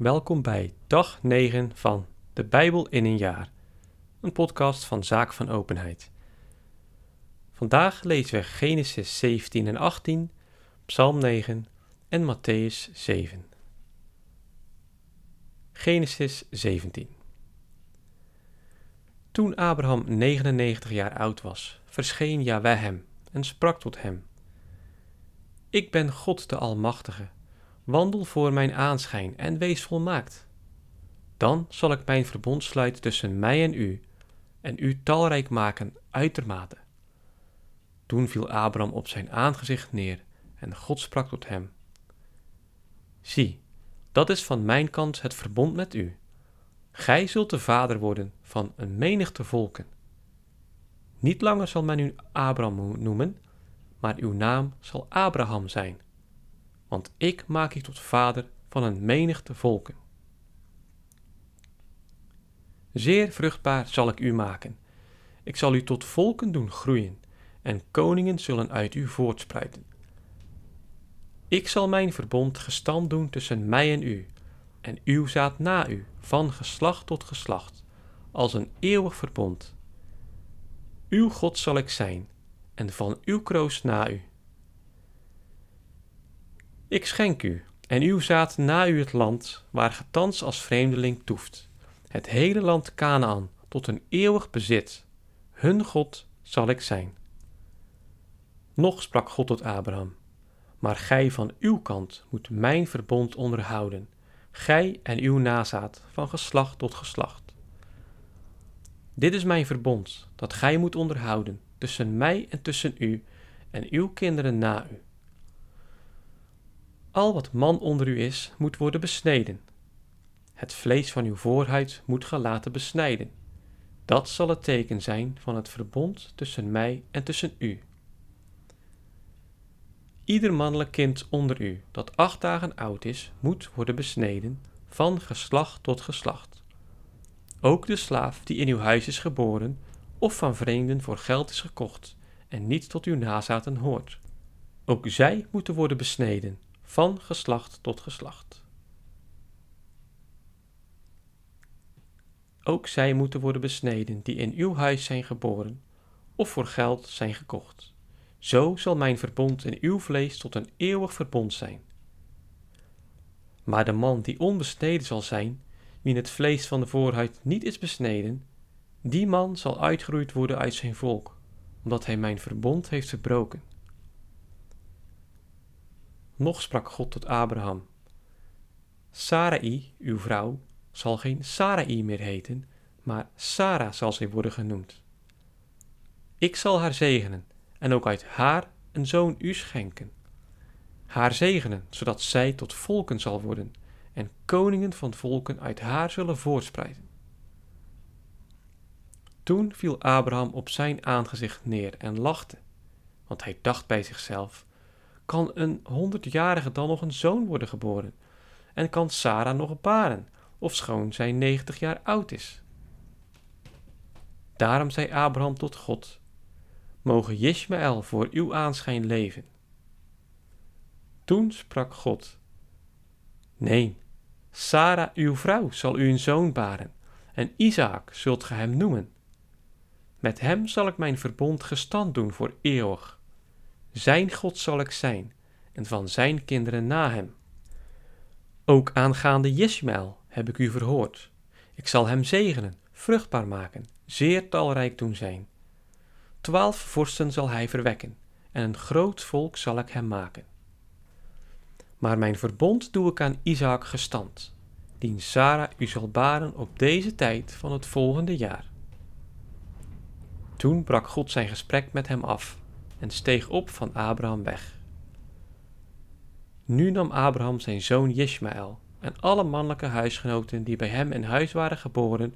Welkom bij dag 9 van De Bijbel in een jaar, een podcast van Zaak van Openheid. Vandaag lezen we Genesis 17 en 18, Psalm 9 en Matthäus 7. Genesis 17 Toen Abraham 99 jaar oud was, verscheen Yahweh hem en sprak tot hem. Ik ben God de Almachtige Wandel voor mijn aanschijn en wees volmaakt. Dan zal ik mijn verbond sluiten tussen mij en u, en u talrijk maken uitermate. Toen viel Abraham op zijn aangezicht neer, en God sprak tot hem: Zie, dat is van mijn kant het verbond met u. Gij zult de vader worden van een menigte volken. Niet langer zal men u Abraham noemen, maar uw naam zal Abraham zijn want ik maak je tot vader van een menigte volken. Zeer vruchtbaar zal ik u maken. Ik zal u tot volken doen groeien, en koningen zullen uit u voortspruiten. Ik zal mijn verbond gestand doen tussen mij en u, en uw zaad na u, van geslacht tot geslacht, als een eeuwig verbond. Uw God zal ik zijn, en van uw kroost na u. Ik schenk u en uw zaad na u het land waar ge thans als vreemdeling toeft, het hele land Canaan tot een eeuwig bezit. Hun God zal ik zijn. Nog sprak God tot Abraham, maar gij van uw kant moet mijn verbond onderhouden, gij en uw nazaad van geslacht tot geslacht. Dit is mijn verbond dat gij moet onderhouden tussen mij en tussen u en uw kinderen na u al wat man onder u is, moet worden besneden. Het vlees van uw voorhuid moet gelaten besnijden. Dat zal het teken zijn van het verbond tussen mij en tussen u. Ieder mannelijk kind onder u dat acht dagen oud is, moet worden besneden, van geslacht tot geslacht. Ook de slaaf die in uw huis is geboren, of van vreemden voor geld is gekocht, en niet tot uw nazaten hoort. Ook zij moeten worden besneden, van geslacht tot geslacht. Ook zij moeten worden besneden die in uw huis zijn geboren of voor geld zijn gekocht. Zo zal mijn verbond in uw vlees tot een eeuwig verbond zijn. Maar de man die onbesneden zal zijn, wie het vlees van de voorhuid niet is besneden, die man zal uitgeroeid worden uit zijn volk, omdat hij mijn verbond heeft verbroken. Nog sprak God tot Abraham: Sarai, uw vrouw, zal geen Sarai meer heten, maar Sara zal zij worden genoemd. Ik zal haar zegenen en ook uit haar een zoon u schenken. Haar zegenen, zodat zij tot volken zal worden en koningen van volken uit haar zullen voortspreiden. Toen viel Abraham op zijn aangezicht neer en lachte, want hij dacht bij zichzelf: kan een honderdjarige dan nog een zoon worden geboren? En kan Sarah nog baren, ofschoon zij negentig jaar oud is? Daarom zei Abraham tot God: Mogen Jishmael voor uw aanschijn leven. Toen sprak God: Nee, Sarah, uw vrouw, zal u een zoon baren, en Isaac zult ge hem noemen. Met hem zal ik mijn verbond gestand doen voor eeuwig zijn God zal ik zijn, en van zijn kinderen na hem. Ook aangaande Jesmael heb ik u verhoord. Ik zal hem zegenen, vruchtbaar maken, zeer talrijk doen zijn. Twaalf vorsten zal hij verwekken, en een groot volk zal ik hem maken. Maar mijn verbond doe ik aan Isaac gestand, dien Sara u zal baren op deze tijd van het volgende jaar. Toen brak God zijn gesprek met hem af en steeg op van Abraham weg. Nu nam Abraham zijn zoon Ishmael en alle mannelijke huisgenoten die bij hem in huis waren geboren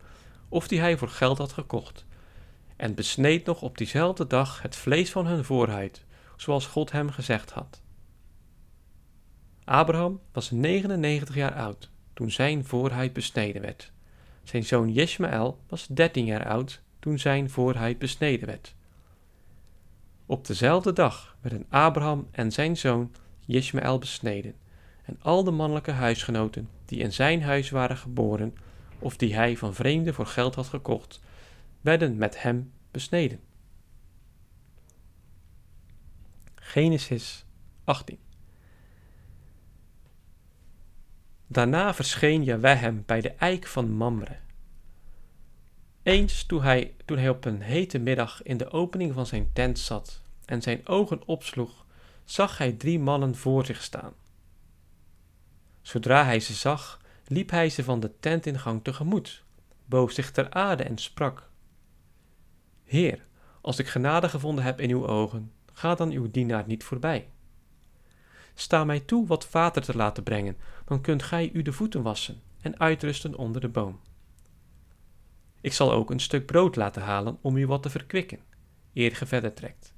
of die hij voor geld had gekocht, en besneed nog op diezelfde dag het vlees van hun voorhuid, zoals God hem gezegd had. Abraham was 99 jaar oud toen zijn voorhuid besneden werd. Zijn zoon Ishmael was 13 jaar oud toen zijn voorhuid besneden werd. Op dezelfde dag werden Abraham en zijn zoon Ishmael besneden, en al de mannelijke huisgenoten die in zijn huis waren geboren of die hij van vreemden voor geld had gekocht, werden met hem besneden. Genesis 18 Daarna verscheen Jaweh hem bij de eik van Mamre. Eens toen hij, toen hij op een hete middag in de opening van zijn tent zat en zijn ogen opsloeg, zag hij drie mannen voor zich staan. Zodra hij ze zag, liep hij ze van de tentingang tegemoet, boog zich ter aarde en sprak: Heer, als ik genade gevonden heb in uw ogen, ga dan uw dienaar niet voorbij. Sta mij toe wat water te laten brengen, dan kunt gij u de voeten wassen en uitrusten onder de boom. Ik zal ook een stuk brood laten halen om u wat te verkwikken, eer ge verder trekt.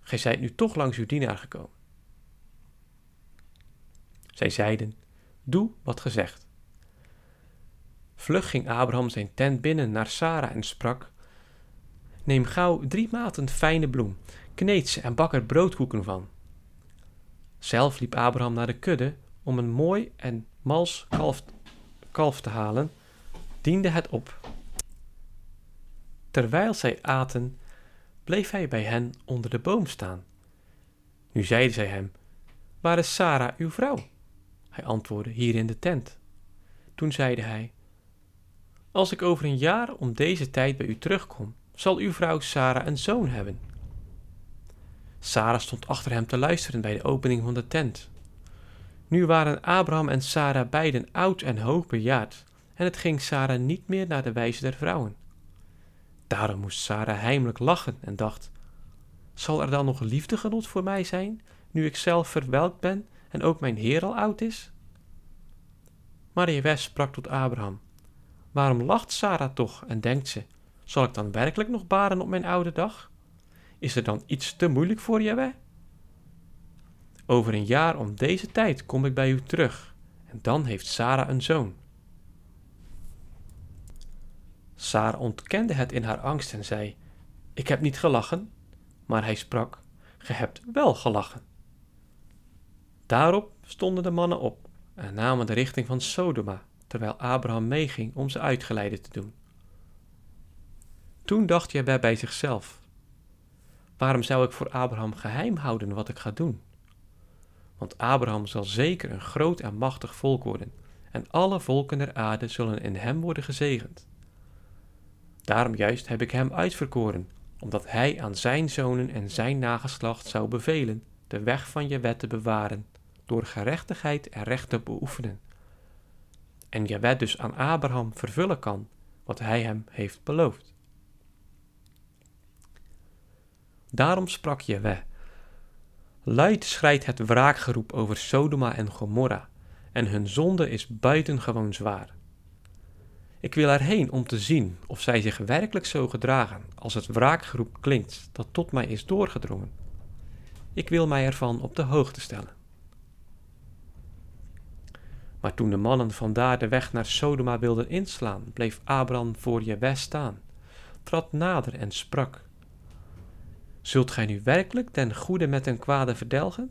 Gij zijt nu toch langs uw dienaar gekomen. Zij zeiden, doe wat gezegd. Vlug ging Abraham zijn tent binnen naar Sara en sprak, neem gauw drie maten fijne bloem, kneed ze en bak er broodkoeken van. Zelf liep Abraham naar de kudde om een mooi en mals kalf, kalf te halen, diende het op. Terwijl zij aten, bleef hij bij hen onder de boom staan. Nu zeiden zij hem, waar is Sara, uw vrouw? Hij antwoordde, hier in de tent. Toen zeide hij, als ik over een jaar om deze tijd bij u terugkom, zal uw vrouw Sara een zoon hebben. Sara stond achter hem te luisteren bij de opening van de tent. Nu waren Abraham en Sara beiden oud en hoogbejaard, en het ging Sara niet meer naar de wijze der vrouwen. Daarom moest Sara heimelijk lachen en dacht: Zal er dan nog liefdegenot voor mij zijn, nu ik zelf verwelkt ben en ook mijn Heer al oud is? Maar Jezus sprak tot Abraham: Waarom lacht Sara toch en denkt ze: Zal ik dan werkelijk nog baren op mijn oude dag? Is er dan iets te moeilijk voor Jewe? Over een jaar om deze tijd kom ik bij u terug, en dan heeft Sara een zoon. Sara ontkende het in haar angst en zei: Ik heb niet gelachen. Maar hij sprak: Ge hebt wel gelachen. Daarop stonden de mannen op en namen de richting van Sodoma, terwijl Abraham meeging om ze uitgeleide te doen. Toen dacht Jabé bij zichzelf: Waarom zou ik voor Abraham geheim houden wat ik ga doen? Want Abraham zal zeker een groot en machtig volk worden, en alle volken der aarde zullen in hem worden gezegend. Daarom juist heb ik hem uitverkoren, omdat hij aan zijn zonen en zijn nageslacht zou bevelen de weg van je wet te bewaren, door gerechtigheid en recht te beoefenen. En je wet dus aan Abraham vervullen kan wat hij hem heeft beloofd. Daarom sprak Jewe, luid schrijdt het wraakgeroep over Sodoma en Gomorra, en hun zonde is buitengewoon zwaar. Ik wil erheen om te zien of zij zich werkelijk zo gedragen als het wraakgeroep klinkt dat tot mij is doorgedrongen. Ik wil mij ervan op de hoogte stellen. Maar toen de mannen vandaar de weg naar Sodoma wilden inslaan, bleef Abraham voor Jewe staan, trad nader en sprak. Zult gij nu werkelijk den goede met den kwade verdelgen?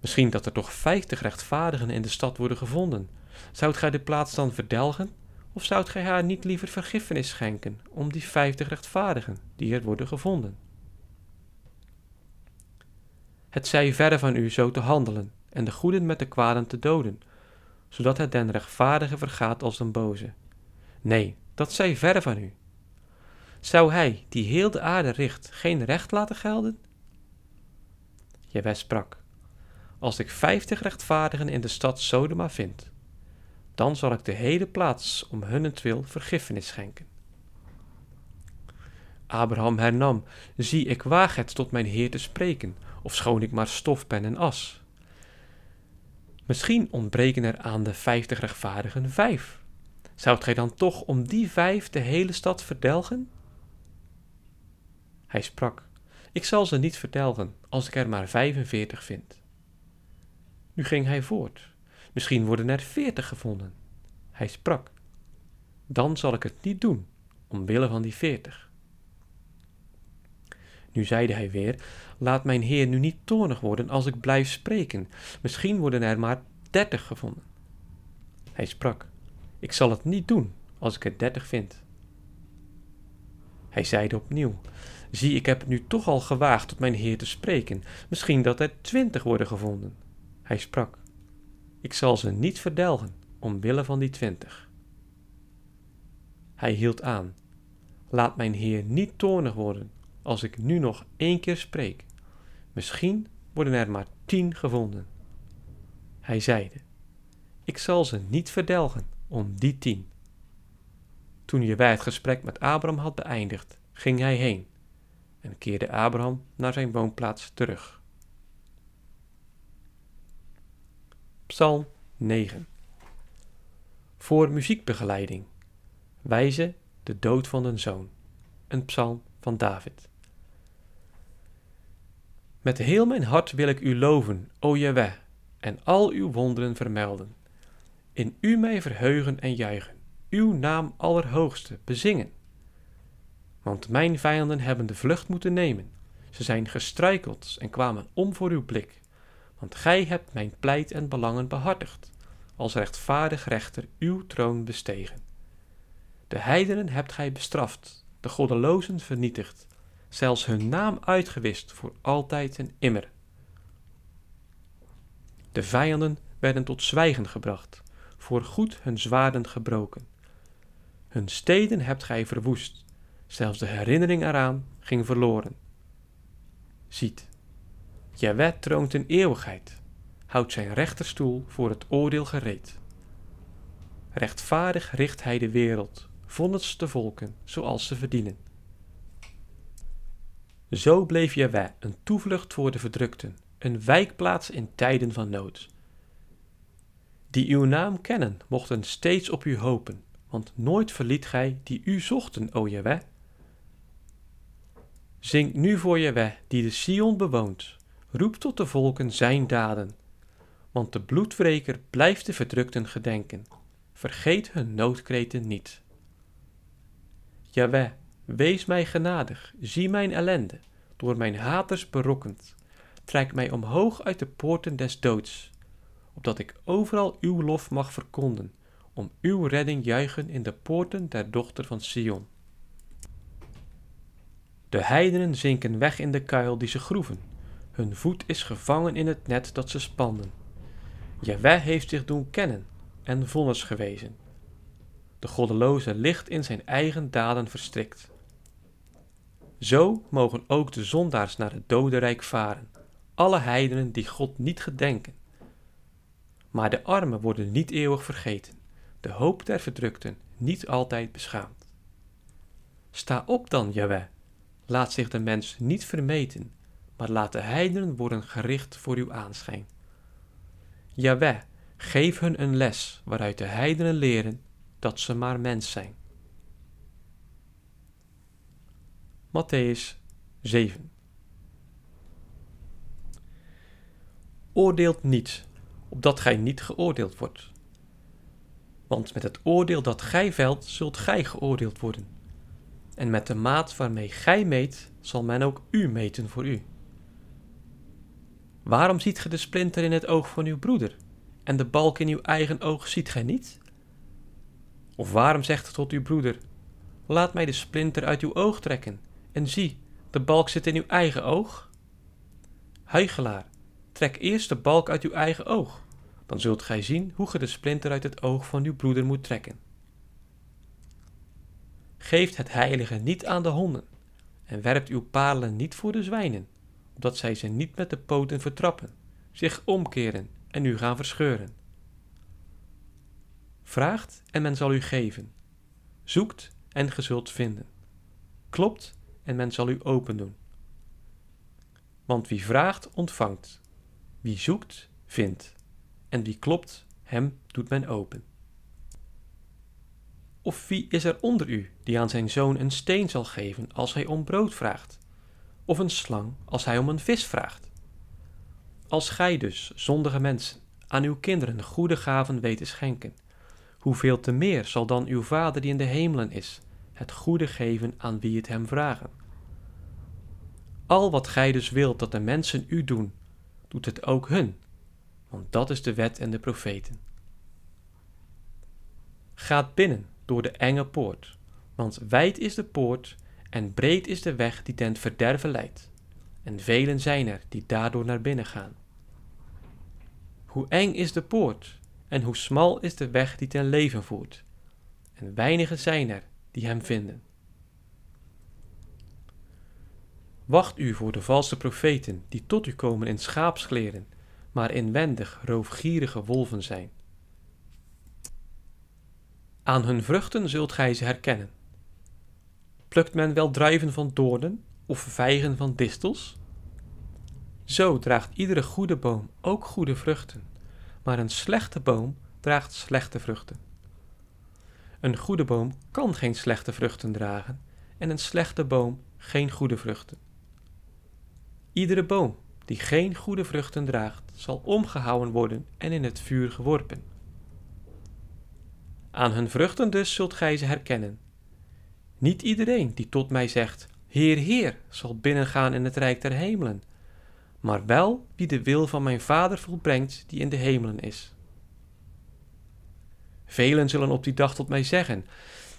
Misschien dat er toch vijftig rechtvaardigen in de stad worden gevonden. Zoudt gij de plaats dan verdelgen of zoudt gij haar niet liever vergiffenis schenken om die vijftig rechtvaardigen die er worden gevonden? Het zij verre van u zo te handelen en de goeden met de kwaden te doden, zodat het den rechtvaardige vergaat als een boze. Nee, dat zij verre van u. Zou hij, die heel de aarde richt, geen recht laten gelden? Jewe sprak, als ik vijftig rechtvaardigen in de stad Sodoma vind, dan zal ik de hele plaats om hunnentwil vergiffenis schenken. Abraham hernam, zie, ik waag het tot mijn Heer te spreken, of schoon ik maar stof ben en as. Misschien ontbreken er aan de vijftig rechtvaardigen vijf. Zoudt gij dan toch om die vijf de hele stad verdelgen? Hij sprak, ik zal ze niet verdelgen, als ik er maar vijfenveertig vind. Nu ging hij voort Misschien worden er veertig gevonden. Hij sprak. Dan zal ik het niet doen, omwille van die veertig. Nu zeide hij weer: Laat mijn heer nu niet toornig worden als ik blijf spreken. Misschien worden er maar dertig gevonden. Hij sprak: Ik zal het niet doen als ik er dertig vind. Hij zeide opnieuw: Zie, ik heb nu toch al gewaagd tot mijn heer te spreken. Misschien dat er twintig worden gevonden. Hij sprak: Ik zal ze niet verdelgen omwille van die twintig. Hij hield aan: Laat mijn heer niet toornig worden als ik nu nog één keer spreek. Misschien worden er maar tien gevonden. Hij zeide: Ik zal ze niet verdelgen om die tien. Toen Jewijh het gesprek met Abraham had beëindigd, ging hij heen en keerde Abraham naar zijn woonplaats terug. Psalm 9 Voor muziekbegeleiding Wijze de dood van een zoon. Een psalm van David. Met heel mijn hart wil ik u loven, o Jaweh, en al uw wonderen vermelden. In u mij verheugen en juichen, uw naam allerhoogste bezingen. Want mijn vijanden hebben de vlucht moeten nemen. Ze zijn gestruikeld en kwamen om voor uw blik. Want gij hebt mijn pleit en belangen behartigd, als rechtvaardig rechter uw troon bestegen. De heidenen hebt gij bestraft, de goddelozen vernietigd, zelfs hun naam uitgewist voor altijd en immer. De vijanden werden tot zwijgen gebracht, voor goed hun zwaarden gebroken. Hun steden hebt gij verwoest, zelfs de herinnering eraan ging verloren. Ziet, Jaweh troont in eeuwigheid, houdt zijn rechterstoel voor het oordeel gereed. Rechtvaardig richt hij de wereld, vonnis de volken zoals ze verdienen. Zo bleef Jaweh een toevlucht voor de verdrukten, een wijkplaats in tijden van nood. Die uw naam kennen, mochten steeds op u hopen, want nooit verliet gij die u zochten, o Jaweh. Zing nu voor Jaweh, die de Sion bewoont, roep tot de volken zijn daden, want de bloedwreker blijft de verdrukten gedenken, vergeet hun noodkreten niet. Jaweh, wees mij genadig, zie mijn ellende, door mijn haters berokkend. Trek mij omhoog uit de poorten des doods, opdat ik overal uw lof mag verkonden, om uw redding juichen in de poorten der dochter van Sion. De heidenen zinken weg in de kuil die ze groeven, hun voet is gevangen in het net dat ze spanden. Jaweh heeft zich doen kennen en vonnis gewezen. De goddeloze ligt in zijn eigen daden verstrikt. Zo mogen ook de zondaars naar het dodenrijk varen, alle heidenen die God niet gedenken. Maar de armen worden niet eeuwig vergeten, de hoop der verdrukten niet altijd beschaamd. Sta op dan, Jaweh, laat zich de mens niet vermeten, maar laat de heidenen worden gericht voor uw aanschijn. Jaweh, geef hun een les waaruit de heidenen leren dat ze maar mens zijn. Matthäus 7 Oordeelt niet, opdat gij niet geoordeeld wordt. Want met het oordeel dat gij velt, zult gij geoordeeld worden. En met de maat waarmee gij meet, zal men ook u meten voor u. Waarom ziet gij de splinter in het oog van uw broeder, en de balk in uw eigen oog ziet gij niet? Of waarom zegt tot uw broeder: Laat mij de splinter uit uw oog trekken, en zie, de balk zit in uw eigen oog? Huigelaar, trek eerst de balk uit uw eigen oog, dan zult gij zien hoe ge de splinter uit het oog van uw broeder moet trekken. Geeft het heilige niet aan de honden, en werpt uw parelen niet voor de zwijnen, opdat zij ze niet met de poten vertrappen, zich omkeren en u gaan verscheuren. Vraagt en men zal u geven. Zoekt en ge zult vinden. Klopt en men zal u open doen. Want wie vraagt, ontvangt. Wie zoekt, vindt. En wie klopt, hem doet men open. Of wie is er onder u die aan zijn zoon een steen zal geven als hij om brood vraagt? Of een slang als hij om een vis vraagt? Als gij dus, zondige mensen, aan uw kinderen goede gaven weet te schenken, hoeveel te meer zal dan uw Vader die in de hemelen is, het goede geven aan wie het hem vragen. Al wat gij dus wilt dat de mensen u doen, doet het ook hun, want dat is de wet en de profeten. Gaat binnen door de enge poort, want wijd is de poort en breed is de weg die ten verderven leidt, en velen zijn er die daardoor naar binnen gaan. Hoe eng is de poort en hoe smal is de weg die ten leven voert, en weinigen zijn er die hem vinden. Wacht u voor de valse profeten die tot u komen in schaapskleren, maar inwendig roofgierige wolven zijn. Aan hun vruchten zult gij ze herkennen. Plukt men wel druiven van doornen of vijgen van distels? Zo draagt iedere goede boom ook goede vruchten, maar een slechte boom draagt slechte vruchten. Een goede boom kan geen slechte vruchten dragen en een slechte boom geen goede vruchten. Iedere boom die geen goede vruchten draagt, zal omgehouden worden en in het vuur geworpen. Aan hun vruchten dus zult gij ze herkennen. Niet iedereen die tot mij zegt, Heer, Heer, zal binnengaan in het rijk der hemelen, maar wel wie de wil van mijn Vader volbrengt die in de hemelen is. Velen zullen op die dag tot mij zeggen,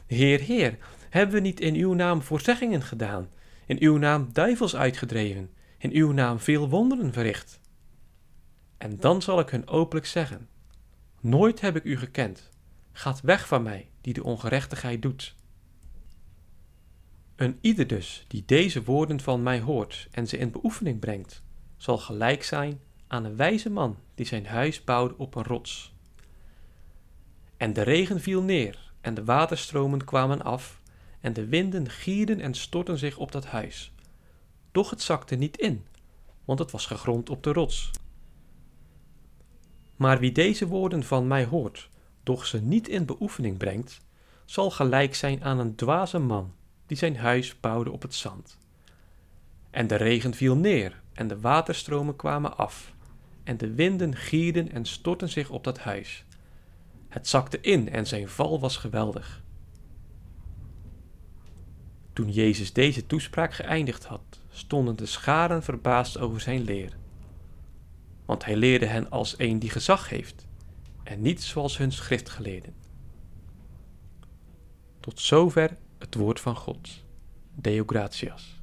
Heer, Heer, hebben we niet in uw naam voorzeggingen gedaan, in uw naam duivels uitgedreven, in uw naam veel wonderen verricht? En dan zal ik hun openlijk zeggen, Nooit heb ik u gekend, gaat weg van mij, die de ongerechtigheid doet. Een ieder dus die deze woorden van mij hoort en ze in beoefening brengt, zal gelijk zijn aan een wijze man die zijn huis bouwde op een rots. En de regen viel neer, en de waterstromen kwamen af, en de winden gierden en stortten zich op dat huis. Doch het zakte niet in, want het was gegrond op de rots. Maar wie deze woorden van mij hoort, doch ze niet in beoefening brengt, zal gelijk zijn aan een dwaze man die zijn huis bouwde op het zand. En de regen viel neer, en de waterstromen kwamen af, en de winden gierden en stortten zich op dat huis. Het zakte in en zijn val was geweldig. Toen Jezus deze toespraak geëindigd had, stonden de scharen verbaasd over zijn leer. Want hij leerde hen als een die gezag heeft, en niet zoals hun schriftgeleerden. Tot zover het woord van God. Deo gratias.